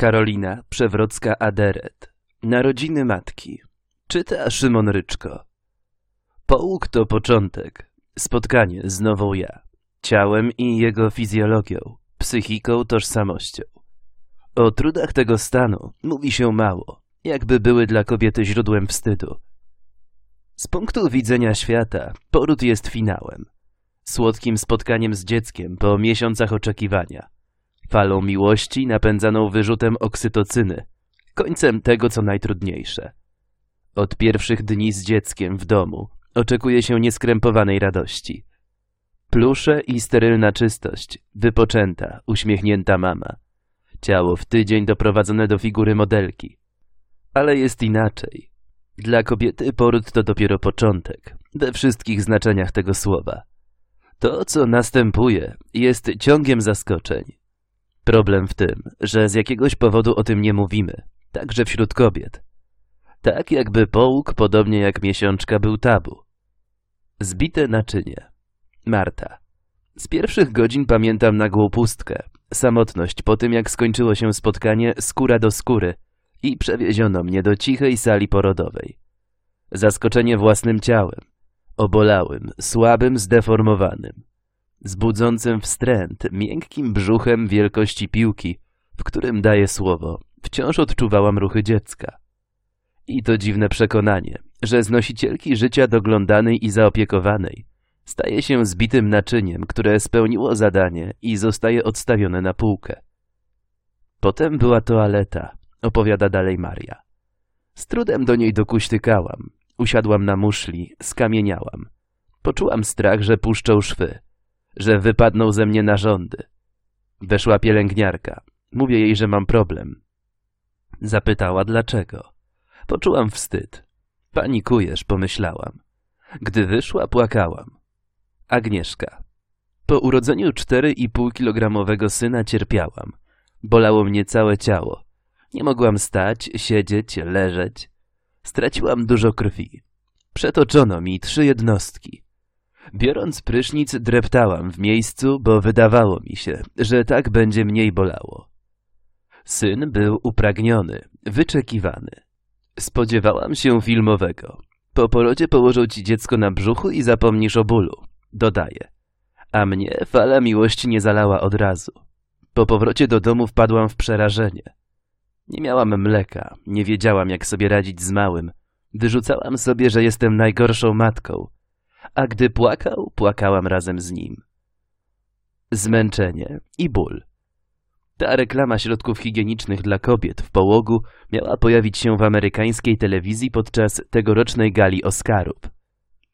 Karolina Przewrocka-Aderet. Narodziny matki. Czyta Szymon Ryczko. Połóg to początek. Spotkanie z nową ja. Ciałem i jego fizjologią, psychiką, tożsamością. O trudach tego stanu mówi się mało, jakby były dla kobiety źródłem wstydu. Z punktu widzenia świata poród jest finałem. Słodkim spotkaniem z dzieckiem po miesiącach oczekiwania – falą miłości napędzaną wyrzutem oksytocyny, końcem tego, co najtrudniejsze. Od pierwszych dni z dzieckiem w domu oczekuje się nieskrępowanej radości. Plusze i sterylna czystość, wypoczęta, uśmiechnięta mama. Ciało w tydzień doprowadzone do figury modelki. Ale jest inaczej. Dla kobiety poród to dopiero początek, we wszystkich znaczeniach tego słowa. To, co następuje, jest ciągiem zaskoczeń, Problem w tym, że z jakiegoś powodu o tym nie mówimy, także wśród kobiet. Tak jakby połóg, podobnie jak miesiączka, był tabu. Zbite naczynie. Marta. Z pierwszych godzin pamiętam nagłą pustkę, samotność po tym, jak skończyło się spotkanie skóra do skóry i przewieziono mnie do cichej sali porodowej. Zaskoczenie własnym ciałem, obolałym, słabym, zdeformowanym z budzącym wstręt, miękkim brzuchem wielkości piłki, w którym daje słowo, wciąż odczuwałam ruchy dziecka. I to dziwne przekonanie, że z nosicielki życia doglądanej i zaopiekowanej staje się zbitym naczyniem, które spełniło zadanie i zostaje odstawione na półkę. Potem była toaleta, opowiada dalej Maria. Z trudem do niej dokuśtykałam. Usiadłam na muszli, skamieniałam. Poczułam strach, że puszczą szwy że wypadną ze mnie narządy. Weszła pielęgniarka. Mówię jej, że mam problem. Zapytała dlaczego. Poczułam wstyd. Panikujesz, pomyślałam. Gdy wyszła, płakałam. Agnieszka. Po urodzeniu 4,5 kilogramowego syna cierpiałam. Bolało mnie całe ciało. Nie mogłam stać, siedzieć, leżeć. Straciłam dużo krwi. Przetoczono mi trzy jednostki. Biorąc prysznic, dreptałam w miejscu, bo wydawało mi się, że tak będzie mniej bolało. Syn był upragniony, wyczekiwany. Spodziewałam się filmowego. Po porodzie położą ci dziecko na brzuchu i zapomnisz o bólu. Dodaje. A mnie fala miłości nie zalała od razu. Po powrocie do domu wpadłam w przerażenie. Nie miałam mleka, nie wiedziałam jak sobie radzić z małym. Wyrzucałam sobie, że jestem najgorszą matką, a gdy płakał, płakałam razem z nim. Zmęczenie i ból. Ta reklama środków higienicznych dla kobiet w połogu miała pojawić się w amerykańskiej telewizji podczas tegorocznej gali Oscarów.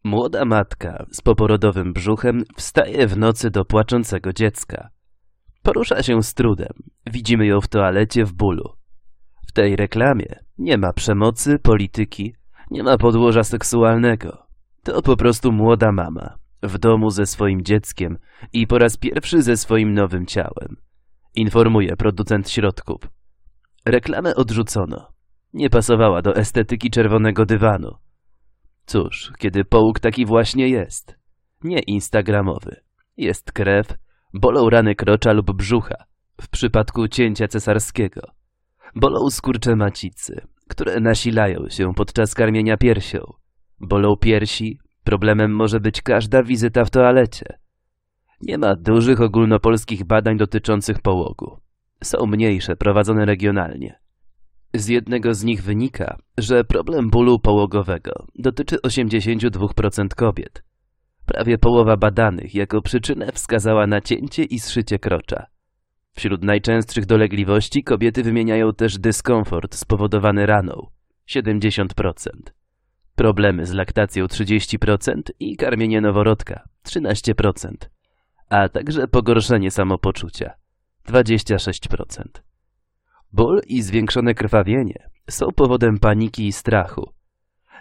Młoda matka z poporodowym brzuchem wstaje w nocy do płaczącego dziecka. Porusza się z trudem. Widzimy ją w toalecie w bólu. W tej reklamie nie ma przemocy, polityki, nie ma podłoża seksualnego. To po prostu młoda mama, w domu ze swoim dzieckiem i po raz pierwszy ze swoim nowym ciałem. Informuje producent środków. Reklamę odrzucono. Nie pasowała do estetyki czerwonego dywanu. Cóż, kiedy połóg taki właśnie jest. Nie instagramowy. Jest krew, bolą rany krocza lub brzucha, w przypadku cięcia cesarskiego. Bolą skurcze macicy, które nasilają się podczas karmienia piersią. Bolą piersi, problemem może być każda wizyta w toalecie. Nie ma dużych ogólnopolskich badań dotyczących połogu. Są mniejsze, prowadzone regionalnie. Z jednego z nich wynika, że problem bólu połogowego dotyczy 82% kobiet. Prawie połowa badanych jako przyczynę wskazała nacięcie i zszycie krocza. Wśród najczęstszych dolegliwości kobiety wymieniają też dyskomfort spowodowany raną 70% problemy z laktacją 30% i karmienie noworodka 13%, a także pogorszenie samopoczucia 26%. Ból i zwiększone krwawienie są powodem paniki i strachu.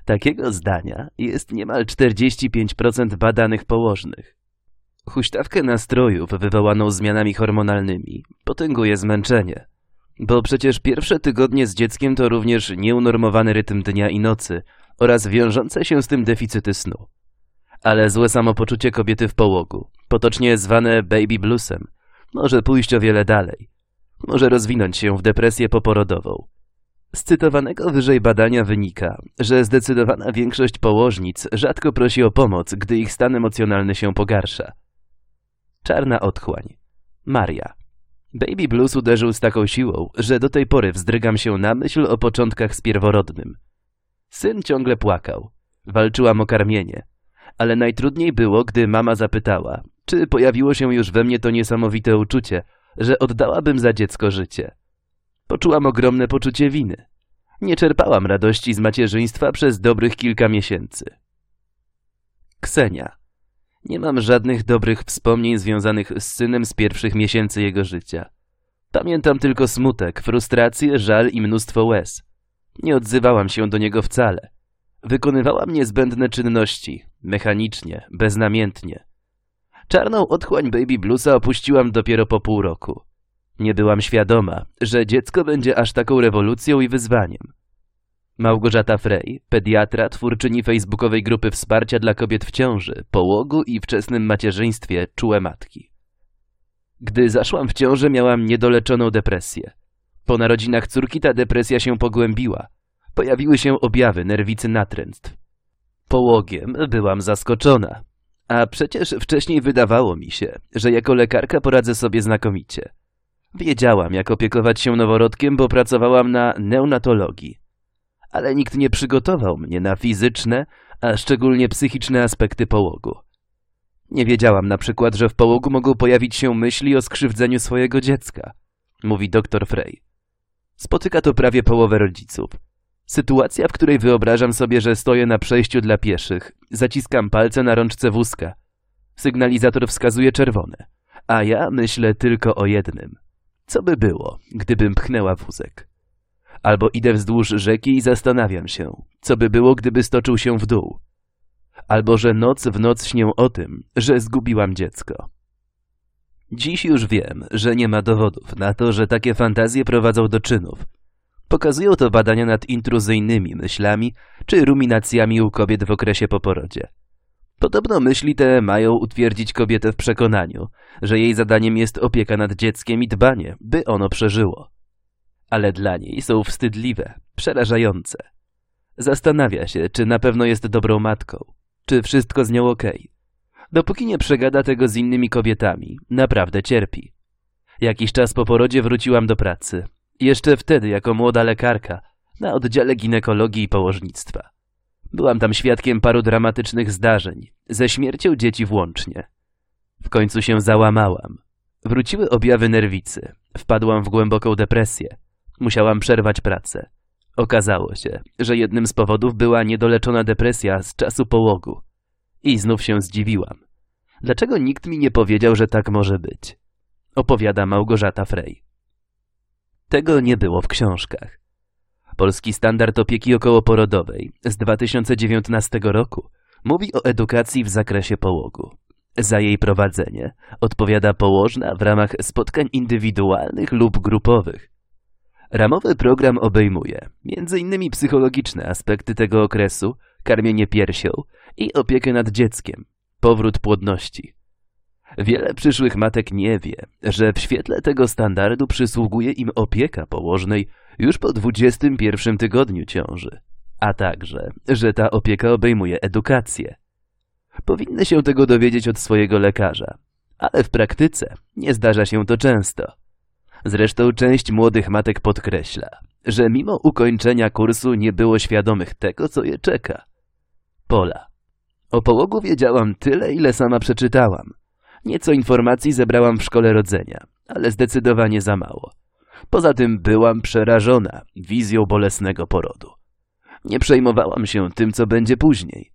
Takiego zdania jest niemal 45% badanych położnych. Huśtawkę nastrojów wywołaną zmianami hormonalnymi potęguje zmęczenie, bo przecież pierwsze tygodnie z dzieckiem to również nieunormowany rytm dnia i nocy oraz wiążące się z tym deficyty snu. Ale złe samopoczucie kobiety w połogu, potocznie zwane baby bluesem, może pójść o wiele dalej. Może rozwinąć się w depresję poporodową. Z cytowanego wyżej badania wynika, że zdecydowana większość położnic rzadko prosi o pomoc, gdy ich stan emocjonalny się pogarsza. Czarna otchłań. Maria. Baby blues uderzył z taką siłą, że do tej pory wzdrygam się na myśl o początkach z pierworodnym. Syn ciągle płakał. Walczyłam o karmienie. Ale najtrudniej było, gdy mama zapytała, czy pojawiło się już we mnie to niesamowite uczucie, że oddałabym za dziecko życie. Poczułam ogromne poczucie winy. Nie czerpałam radości z macierzyństwa przez dobrych kilka miesięcy. Ksenia. Nie mam żadnych dobrych wspomnień związanych z synem z pierwszych miesięcy jego życia. Pamiętam tylko smutek, frustrację, żal i mnóstwo łez. Nie odzywałam się do niego wcale. Wykonywałam niezbędne czynności, mechanicznie, beznamiętnie. Czarną otchłań Baby Bluesa opuściłam dopiero po pół roku. Nie byłam świadoma, że dziecko będzie aż taką rewolucją i wyzwaniem. Małgorzata Frey, pediatra, twórczyni facebookowej grupy wsparcia dla kobiet w ciąży, połogu i wczesnym macierzyństwie czułe matki. Gdy zaszłam w ciążę, miałam niedoleczoną depresję. Po narodzinach córki ta depresja się pogłębiła. Pojawiły się objawy nerwicy natręctw. Połogiem byłam zaskoczona. A przecież wcześniej wydawało mi się, że jako lekarka poradzę sobie znakomicie. Wiedziałam, jak opiekować się noworodkiem, bo pracowałam na neonatologii. Ale nikt nie przygotował mnie na fizyczne, a szczególnie psychiczne aspekty połogu. Nie wiedziałam na przykład, że w połogu mogą pojawić się myśli o skrzywdzeniu swojego dziecka, mówi dr Frey. Spotyka to prawie połowę rodziców. Sytuacja, w której wyobrażam sobie, że stoję na przejściu dla pieszych, zaciskam palce na rączce wózka. Sygnalizator wskazuje czerwone, a ja myślę tylko o jednym. Co by było, gdybym pchnęła wózek? Albo idę wzdłuż rzeki i zastanawiam się, co by było, gdyby stoczył się w dół. Albo że noc w noc śnię o tym, że zgubiłam dziecko. Dziś już wiem, że nie ma dowodów na to, że takie fantazje prowadzą do czynów. Pokazują to badania nad intruzyjnymi myślami czy ruminacjami u kobiet w okresie po porodzie. Podobno myśli te mają utwierdzić kobietę w przekonaniu, że jej zadaniem jest opieka nad dzieckiem i dbanie, by ono przeżyło. Ale dla niej są wstydliwe, przerażające. Zastanawia się, czy na pewno jest dobrą matką, czy wszystko z nią okej. Okay. Dopóki nie przegada tego z innymi kobietami, naprawdę cierpi. Jakiś czas po porodzie wróciłam do pracy. Jeszcze wtedy jako młoda lekarka na oddziale ginekologii i położnictwa. Byłam tam świadkiem paru dramatycznych zdarzeń, ze śmiercią dzieci włącznie. W końcu się załamałam. Wróciły objawy nerwicy. Wpadłam w głęboką depresję. Musiałam przerwać pracę. Okazało się, że jednym z powodów była niedoleczona depresja z czasu połogu. I znów się zdziwiłam. Dlaczego nikt mi nie powiedział, że tak może być? Opowiada Małgorzata Frey. Tego nie było w książkach. Polski Standard Opieki Okołoporodowej z 2019 roku mówi o edukacji w zakresie połogu. Za jej prowadzenie odpowiada położna w ramach spotkań indywidualnych lub grupowych. Ramowy program obejmuje m.in. psychologiczne aspekty tego okresu, karmienie piersią i opiekę nad dzieckiem, powrót płodności. Wiele przyszłych matek nie wie, że w świetle tego standardu przysługuje im opieka położnej już po 21 tygodniu ciąży, a także, że ta opieka obejmuje edukację. Powinny się tego dowiedzieć od swojego lekarza, ale w praktyce nie zdarza się to często. Zresztą część młodych matek podkreśla, że mimo ukończenia kursu nie było świadomych tego, co je czeka. Pola. O połogu wiedziałam tyle, ile sama przeczytałam. Nieco informacji zebrałam w szkole rodzenia, ale zdecydowanie za mało. Poza tym byłam przerażona wizją bolesnego porodu. Nie przejmowałam się tym, co będzie później.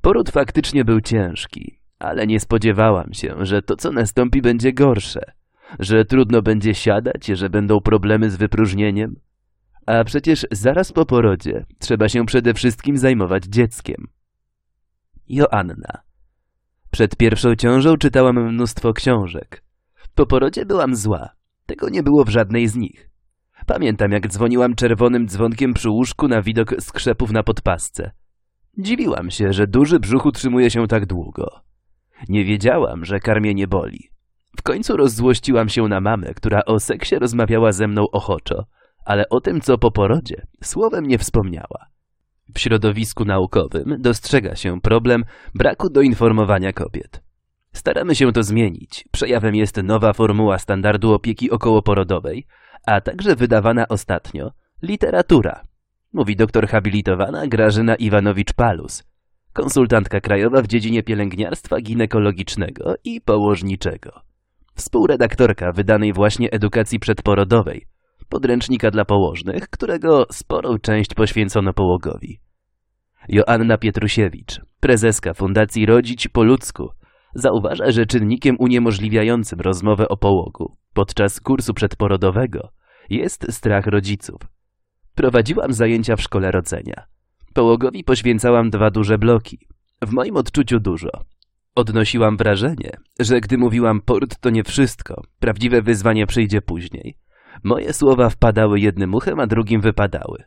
Poród faktycznie był ciężki, ale nie spodziewałam się, że to, co nastąpi, będzie gorsze. Że trudno będzie siadać, że będą problemy z wypróżnieniem. A przecież zaraz po porodzie trzeba się przede wszystkim zajmować dzieckiem. Joanna. Przed pierwszą ciążą czytałam mnóstwo książek. Po porodzie byłam zła. Tego nie było w żadnej z nich. Pamiętam, jak dzwoniłam czerwonym dzwonkiem przy łóżku na widok skrzepów na podpasce. Dziwiłam się, że duży brzuch utrzymuje się tak długo. Nie wiedziałam, że karmienie boli. W końcu rozzłościłam się na mamę, która o seksie rozmawiała ze mną ochoczo, ale o tym, co po porodzie, słowem nie wspomniała. W środowisku naukowym dostrzega się problem braku doinformowania kobiet. Staramy się to zmienić. Przejawem jest nowa formuła standardu opieki okołoporodowej, a także wydawana ostatnio literatura. Mówi doktor habilitowana Grażyna Iwanowicz-Palus, konsultantka krajowa w dziedzinie pielęgniarstwa ginekologicznego i położniczego. Współredaktorka wydanej właśnie edukacji przedporodowej, podręcznika dla położnych, którego sporą część poświęcono połogowi. Joanna Pietrusiewicz, prezeska Fundacji Rodzić po ludzku, zauważa, że czynnikiem uniemożliwiającym rozmowę o połogu podczas kursu przedporodowego jest strach rodziców. Prowadziłam zajęcia w szkole rodzenia. Połogowi poświęcałam dwa duże bloki. W moim odczuciu dużo. Odnosiłam wrażenie, że gdy mówiłam port to nie wszystko, prawdziwe wyzwanie przyjdzie później. Moje słowa wpadały jednym uchem, a drugim wypadały.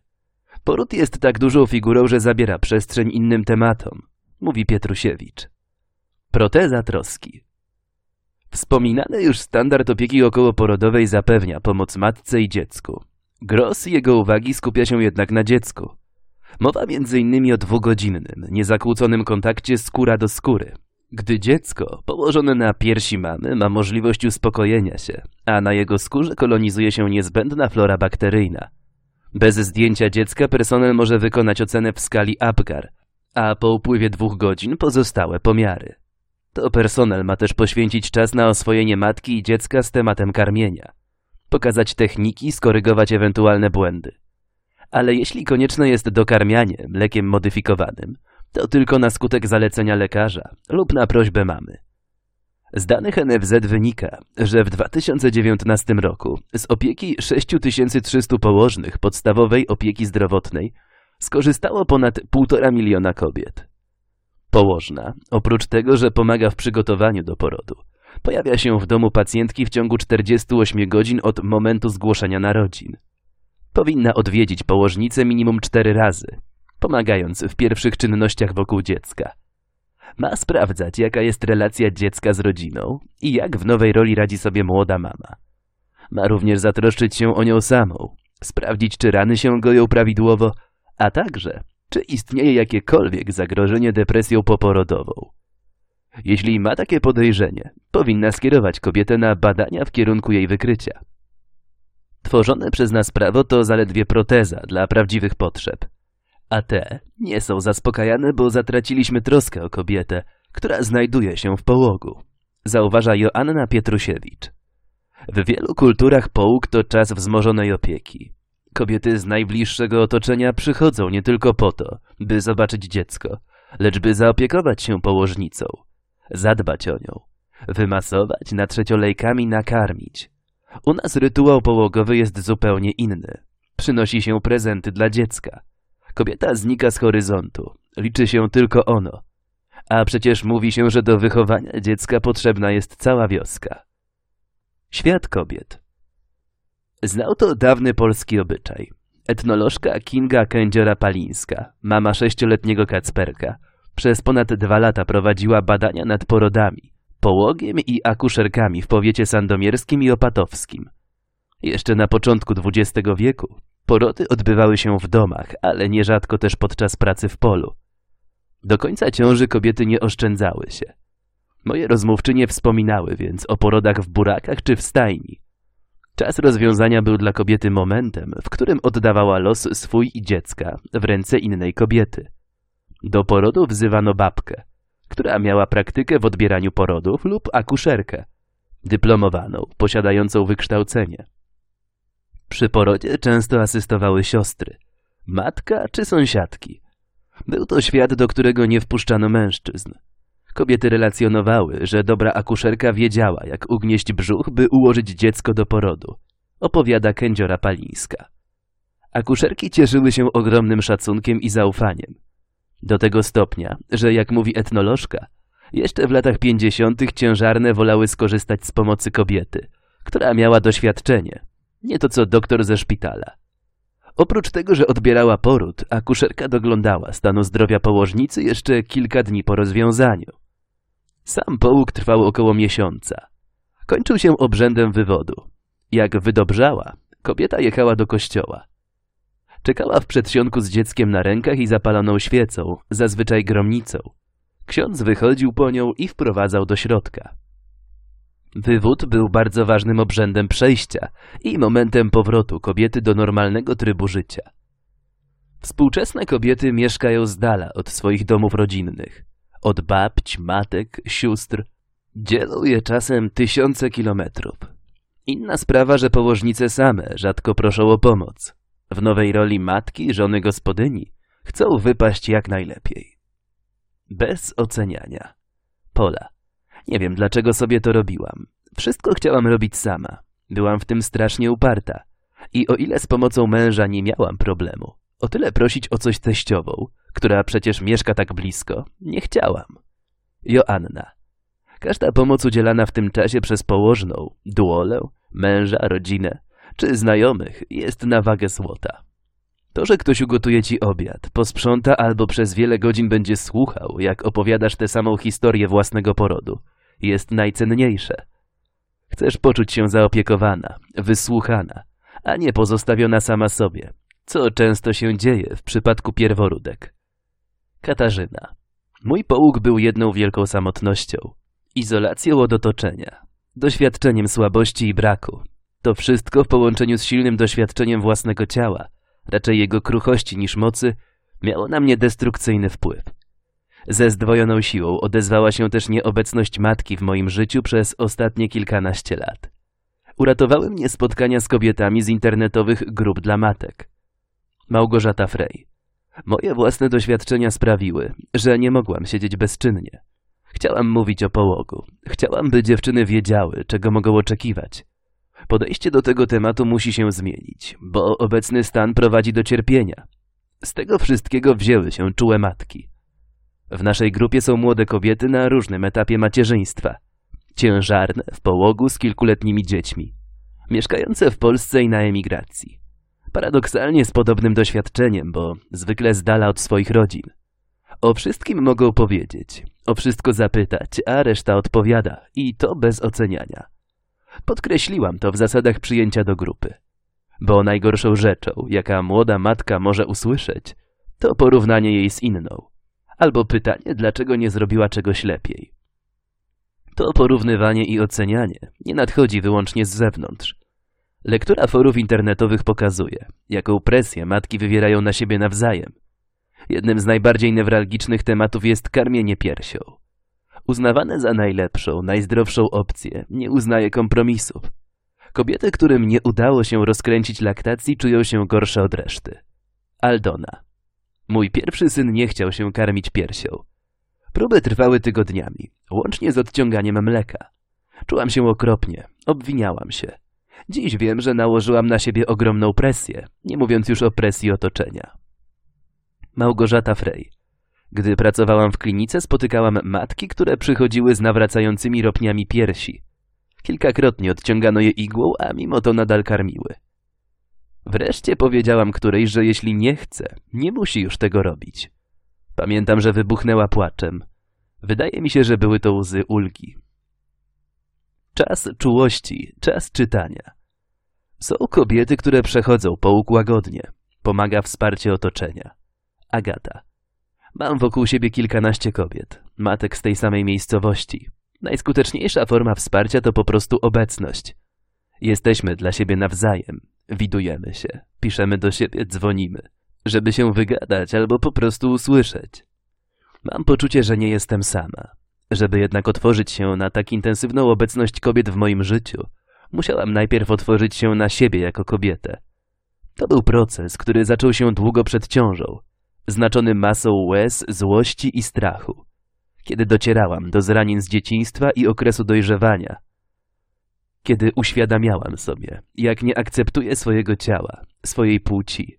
Poród jest tak dużą figurą, że zabiera przestrzeń innym tematom, mówi Pietrusiewicz. Proteza troski. Wspominany już standard opieki okołoporodowej zapewnia pomoc matce i dziecku. Gros jego uwagi skupia się jednak na dziecku. Mowa m.in. o dwugodzinnym, niezakłóconym kontakcie skóra do skóry. Gdy dziecko położone na piersi mamy ma możliwość uspokojenia się, a na jego skórze kolonizuje się niezbędna flora bakteryjna. Bez zdjęcia dziecka personel może wykonać ocenę w skali Apgar, a po upływie dwóch godzin pozostałe pomiary. To personel ma też poświęcić czas na oswojenie matki i dziecka z tematem karmienia, pokazać techniki, skorygować ewentualne błędy. Ale jeśli konieczne jest dokarmianie mlekiem modyfikowanym, to tylko na skutek zalecenia lekarza lub na prośbę mamy. Z danych NFZ wynika, że w 2019 roku z opieki 6300 położnych podstawowej opieki zdrowotnej skorzystało ponad 1,5 miliona kobiet. Położna, oprócz tego, że pomaga w przygotowaniu do porodu, pojawia się w domu pacjentki w ciągu 48 godzin od momentu zgłoszenia narodzin. Powinna odwiedzić położnicę minimum 4 razy, pomagając w pierwszych czynnościach wokół dziecka. Ma sprawdzać, jaka jest relacja dziecka z rodziną i jak w nowej roli radzi sobie młoda mama. Ma również zatroszczyć się o nią samą, sprawdzić, czy rany się goją prawidłowo, a także czy istnieje jakiekolwiek zagrożenie depresją poporodową. Jeśli ma takie podejrzenie, powinna skierować kobietę na badania w kierunku jej wykrycia. Tworzone przez nas prawo to zaledwie proteza dla prawdziwych potrzeb, a te nie są zaspokajane, bo zatraciliśmy troskę o kobietę, która znajduje się w połogu, zauważa Joanna Pietrusiewicz. W wielu kulturach połóg to czas wzmożonej opieki. Kobiety z najbliższego otoczenia przychodzą nie tylko po to, by zobaczyć dziecko, lecz by zaopiekować się położnicą, zadbać o nią, wymasować, natrzeć olejkami, nakarmić. U nas rytuał połogowy jest zupełnie inny. Przynosi się prezenty dla dziecka. Kobieta znika z horyzontu. Liczy się tylko ono. A przecież mówi się, że do wychowania dziecka potrzebna jest cała wioska. Świat kobiet. Znał to dawny polski obyczaj. Etnolożka Kinga Kędziora-Palińska, mama sześcioletniego Kacperka, przez ponad dwa lata prowadziła badania nad porodami, połogiem i akuszerkami w powiecie sandomierskim i opatowskim. Jeszcze na początku XX wieku porody odbywały się w domach, ale nierzadko też podczas pracy w polu. Do końca ciąży kobiety nie oszczędzały się. Moje rozmówczynie wspominały więc o porodach w burakach czy w stajni. Czas rozwiązania był dla kobiety momentem, w którym oddawała los swój i dziecka w ręce innej kobiety. Do porodu wzywano babkę, która miała praktykę w odbieraniu porodów lub akuszerkę, dyplomowaną, posiadającą wykształcenie. Przy porodzie często asystowały siostry, matka czy sąsiadki. Był to świat, do którego nie wpuszczano mężczyzn. Kobiety relacjonowały, że dobra akuszerka wiedziała, jak ugnieść brzuch, by ułożyć dziecko do porodu. Opowiada kędziora Palińska. Akuszerki cieszyły się ogromnym szacunkiem i zaufaniem. Do tego stopnia, że jak mówi etnolożka, jeszcze w latach pięćdziesiątych ciężarne wolały skorzystać z pomocy kobiety, która miała doświadczenie, nie to co doktor ze szpitala. Oprócz tego, że odbierała poród, akuszerka doglądała stanu zdrowia położnicy jeszcze kilka dni po rozwiązaniu. Sam połóg trwał około miesiąca. Kończył się obrzędem wywodu. Jak wydobrzała, kobieta jechała do kościoła. Czekała w przedsionku z dzieckiem na rękach i zapaloną świecą, zazwyczaj gromnicą. Ksiądz wychodził po nią i wprowadzał do środka. Wywód był bardzo ważnym obrzędem przejścia i momentem powrotu kobiety do normalnego trybu życia. Współczesne kobiety mieszkają z dala od swoich domów rodzinnych, od babć, matek, sióstr. Dzielą je czasem tysiące kilometrów. Inna sprawa, że położnice same rzadko proszą o pomoc. W nowej roli matki, żony gospodyni chcą wypaść jak najlepiej. Bez oceniania. Pola. Nie wiem, dlaczego sobie to robiłam. Wszystko chciałam robić sama. Byłam w tym strasznie uparta. I o ile z pomocą męża nie miałam problemu, o tyle prosić o coś teściową, która przecież mieszka tak blisko, nie chciałam. Joanna. Każda pomoc udzielana w tym czasie przez położną, duolę, męża, rodzinę czy znajomych jest na wagę złota. To, że ktoś ugotuje ci obiad, posprząta albo przez wiele godzin będzie słuchał, jak opowiadasz tę samą historię własnego porodu, jest najcenniejsze. Chcesz poczuć się zaopiekowana, wysłuchana, a nie pozostawiona sama sobie, co często się dzieje w przypadku pierworódek. Katarzyna. Mój połóg był jedną wielką samotnością, izolacją od otoczenia, doświadczeniem słabości i braku. To wszystko w połączeniu z silnym doświadczeniem własnego ciała, raczej jego kruchości niż mocy, miało na mnie destrukcyjny wpływ. Ze zdwojoną siłą odezwała się też nieobecność matki w moim życiu przez ostatnie kilkanaście lat. Uratowały mnie spotkania z kobietami z internetowych grup dla matek. Małgorzata Frey. Moje własne doświadczenia sprawiły, że nie mogłam siedzieć bezczynnie. Chciałam mówić o połogu. Chciałam, by dziewczyny wiedziały, czego mogą oczekiwać. Podejście do tego tematu musi się zmienić, bo obecny stan prowadzi do cierpienia. Z tego wszystkiego wzięły się czułe matki. W naszej grupie są młode kobiety na różnym etapie macierzyństwa. Ciężarne, w połogu z kilkuletnimi dziećmi. Mieszkające w Polsce i na emigracji. Paradoksalnie z podobnym doświadczeniem, bo zwykle z dala od swoich rodzin. O wszystkim mogą powiedzieć, o wszystko zapytać, a reszta odpowiada i to bez oceniania. Podkreśliłam to w zasadach przyjęcia do grupy. Bo najgorszą rzeczą, jaka młoda matka może usłyszeć, to porównanie jej z inną. Albo pytanie, dlaczego nie zrobiła czegoś lepiej. To porównywanie i ocenianie nie nadchodzi wyłącznie z zewnątrz. Lektura forów internetowych pokazuje, jaką presję matki wywierają na siebie nawzajem. Jednym z najbardziej newralgicznych tematów jest karmienie piersią. Uznawane za najlepszą, najzdrowszą opcję, nie uznaje kompromisów. Kobiety, którym nie udało się rozkręcić laktacji, czują się gorsze od reszty. Aldona. Mój pierwszy syn nie chciał się karmić piersią. Próby trwały tygodniami, łącznie z odciąganiem mleka. Czułam się okropnie, obwiniałam się. Dziś wiem, że nałożyłam na siebie ogromną presję, nie mówiąc już o presji otoczenia. Małgorzata Frey. Gdy pracowałam w klinice, spotykałam matki, które przychodziły z nawracającymi ropniami piersi. Kilkakrotnie odciągano je igłą, a mimo to nadal karmiły. Wreszcie powiedziałam którejś, że jeśli nie chce, nie musi już tego robić. Pamiętam, że wybuchnęła płaczem. Wydaje mi się, że były to łzy ulgi. Czas czułości, czas czytania. Są kobiety, które przechodzą połóg łagodnie. Pomaga wsparcie otoczenia. Agata. Mam wokół siebie kilkanaście kobiet, matek z tej samej miejscowości. Najskuteczniejsza forma wsparcia to po prostu obecność. Jesteśmy dla siebie nawzajem, widujemy się, piszemy do siebie, dzwonimy, żeby się wygadać albo po prostu usłyszeć. Mam poczucie, że nie jestem sama. Żeby jednak otworzyć się na tak intensywną obecność kobiet w moim życiu, musiałam najpierw otworzyć się na siebie jako kobietę. To był proces, który zaczął się długo przed ciążą, znaczony masą łez, złości i strachu. Kiedy docierałam do zranień z dzieciństwa i okresu dojrzewania. Kiedy uświadamiałam sobie, jak nie akceptuję swojego ciała, swojej płci.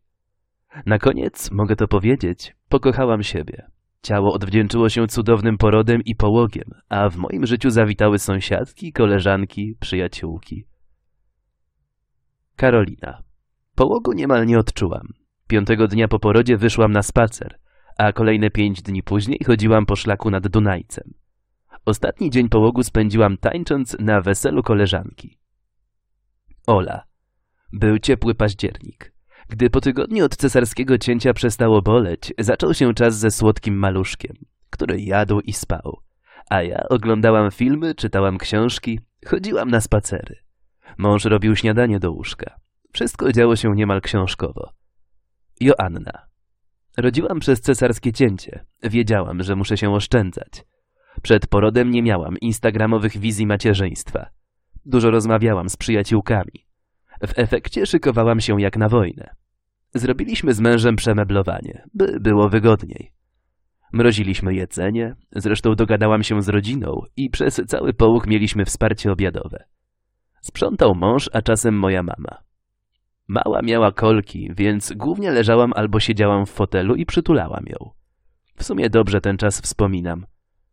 Na koniec, mogę to powiedzieć, pokochałam siebie. Ciało odwdzięczyło się cudownym porodem i połogiem, a w moim życiu zawitały sąsiadki, koleżanki, przyjaciółki. Karolina. Połogu niemal nie odczułam. Piątego dnia po porodzie wyszłam na spacer, a kolejne pięć dni później chodziłam po szlaku nad Dunajcem. Ostatni dzień połogu spędziłam tańcząc na weselu koleżanki. Ola. Był ciepły październik. Gdy po tygodniu od cesarskiego cięcia przestało boleć, zaczął się czas ze słodkim maluszkiem, który jadł i spał. A ja oglądałam filmy, czytałam książki, chodziłam na spacery. Mąż robił śniadanie do łóżka. Wszystko działo się niemal książkowo. Joanna. Rodziłam przez cesarskie cięcie. Wiedziałam, że muszę się oszczędzać. Przed porodem nie miałam instagramowych wizji macierzyństwa. Dużo rozmawiałam z przyjaciółkami. W efekcie szykowałam się jak na wojnę. Zrobiliśmy z mężem przemeblowanie, by było wygodniej. Mroziliśmy jedzenie, zresztą dogadałam się z rodziną i przez cały połóg mieliśmy wsparcie obiadowe. Sprzątał mąż, a czasem moja mama. Mała miała kolki, więc głównie leżałam albo siedziałam w fotelu i przytulałam ją. W sumie dobrze ten czas wspominam.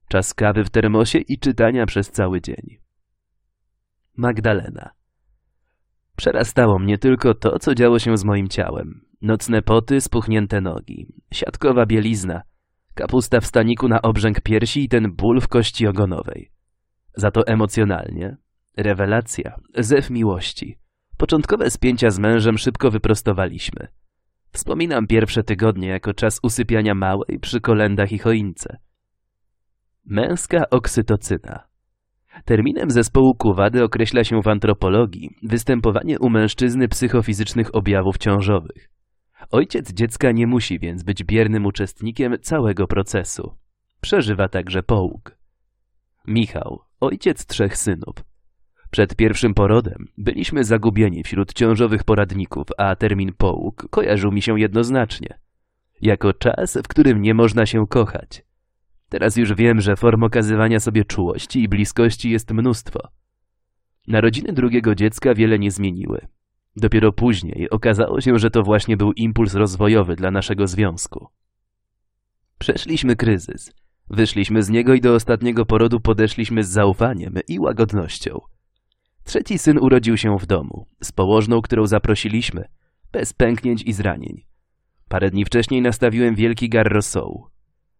Czas kawy w termosie i czytania przez cały dzień. Magdalena. Przerastało mnie tylko to, co działo się z moim ciałem. Nocne poty, spuchnięte nogi, siatkowa bielizna, kapusta w staniku na obrzęk piersi i ten ból w kości ogonowej. Za to emocjonalnie. Rewelacja, zew miłości. Początkowe spięcia z mężem szybko wyprostowaliśmy. Wspominam pierwsze tygodnie jako czas usypiania małej przy kolendach i choince. Męska oksytocyna. Terminem zespołu Kuwady określa się w antropologii występowanie u mężczyzny psychofizycznych objawów ciążowych. Ojciec dziecka nie musi więc być biernym uczestnikiem całego procesu. Przeżywa także połóg. Michał, ojciec trzech synów. Przed pierwszym porodem byliśmy zagubieni wśród ciążowych poradników, a termin połóg kojarzył mi się jednoznacznie. Jako czas, w którym nie można się kochać. Teraz już wiem, że form okazywania sobie czułości i bliskości jest mnóstwo. Narodziny drugiego dziecka wiele nie zmieniły. Dopiero później okazało się, że to właśnie był impuls rozwojowy dla naszego związku. Przeszliśmy kryzys. Wyszliśmy z niego i do ostatniego porodu podeszliśmy z zaufaniem i łagodnością. Trzeci syn urodził się w domu, z położną, którą zaprosiliśmy, bez pęknięć i zranień. Parę dni wcześniej nastawiłem wielki gar rosołu.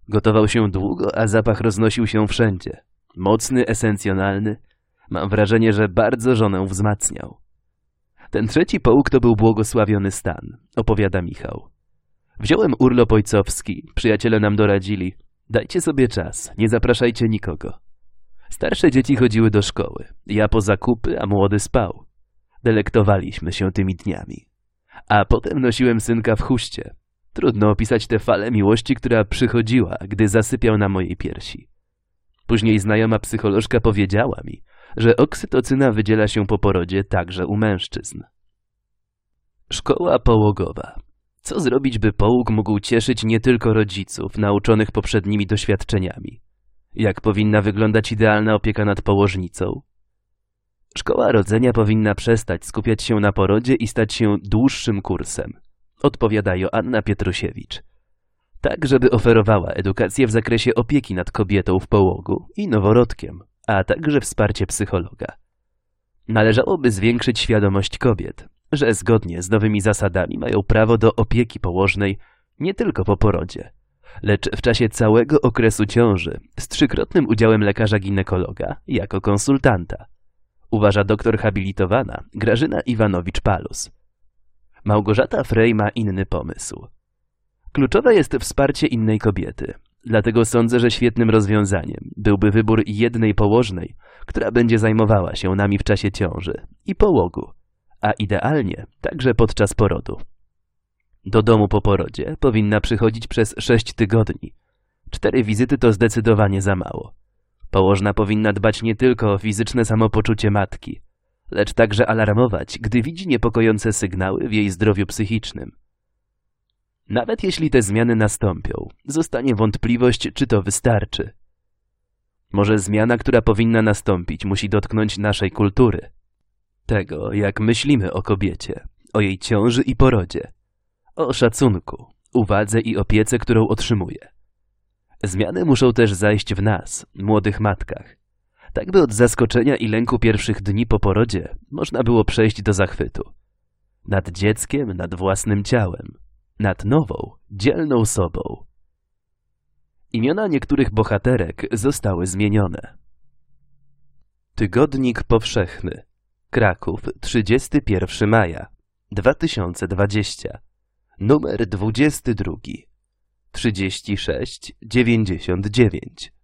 Gotował się długo, a zapach roznosił się wszędzie. Mocny, esencjonalny. Mam wrażenie, że bardzo żonę wzmacniał. Ten trzeci połóg to był błogosławiony stan, opowiada Michał. Wziąłem urlop ojcowski, przyjaciele nam doradzili. Dajcie sobie czas, nie zapraszajcie nikogo. Starsze dzieci chodziły do szkoły, ja po zakupy, a młody spał. Delektowaliśmy się tymi dniami. A potem nosiłem synka w chuście. Trudno opisać tę falę miłości, która przychodziła, gdy zasypiał na mojej piersi. Później znajoma psycholożka powiedziała mi, że oksytocyna wydziela się po porodzie także u mężczyzn. Szkoła połogowa. Co zrobić, by połóg mógł cieszyć nie tylko rodziców, nauczonych poprzednimi doświadczeniami? Jak powinna wyglądać idealna opieka nad położnicą? Szkoła rodzenia powinna przestać skupiać się na porodzie i stać się dłuższym kursem, odpowiada Joanna Pietrusiewicz. Tak, żeby oferowała edukację w zakresie opieki nad kobietą w połogu i noworodkiem, a także wsparcie psychologa. Należałoby zwiększyć świadomość kobiet, że zgodnie z nowymi zasadami mają prawo do opieki położnej nie tylko po porodzie, lecz w czasie całego okresu ciąży z trzykrotnym udziałem lekarza ginekologa jako konsultanta, uważa doktor habilitowana Grażyna Iwanowicz-Palus. Małgorzata Frey ma inny pomysł. Kluczowe jest wsparcie innej kobiety, dlatego sądzę, że świetnym rozwiązaniem byłby wybór jednej położnej, która będzie zajmowała się nami w czasie ciąży i połogu, a idealnie także podczas porodu. Do domu po porodzie powinna przychodzić przez sześć tygodni. Cztery wizyty to zdecydowanie za mało. Położna powinna dbać nie tylko o fizyczne samopoczucie matki, lecz także alarmować, gdy widzi niepokojące sygnały w jej zdrowiu psychicznym. Nawet jeśli te zmiany nastąpią, zostanie wątpliwość, czy to wystarczy. Może zmiana, która powinna nastąpić, musi dotknąć naszej kultury. Tego, jak myślimy o kobiecie, o jej ciąży i porodzie o szacunku, uwadze i opiece, którą otrzymuje. Zmiany muszą też zajść w nas, młodych matkach, tak by od zaskoczenia i lęku pierwszych dni po porodzie można było przejść do zachwytu. Nad dzieckiem, nad własnym ciałem, nad nową, dzielną sobą. Imiona niektórych bohaterek zostały zmienione. Tygodnik Powszechny. Kraków, 31 maja 2020. Numer 22. 3699.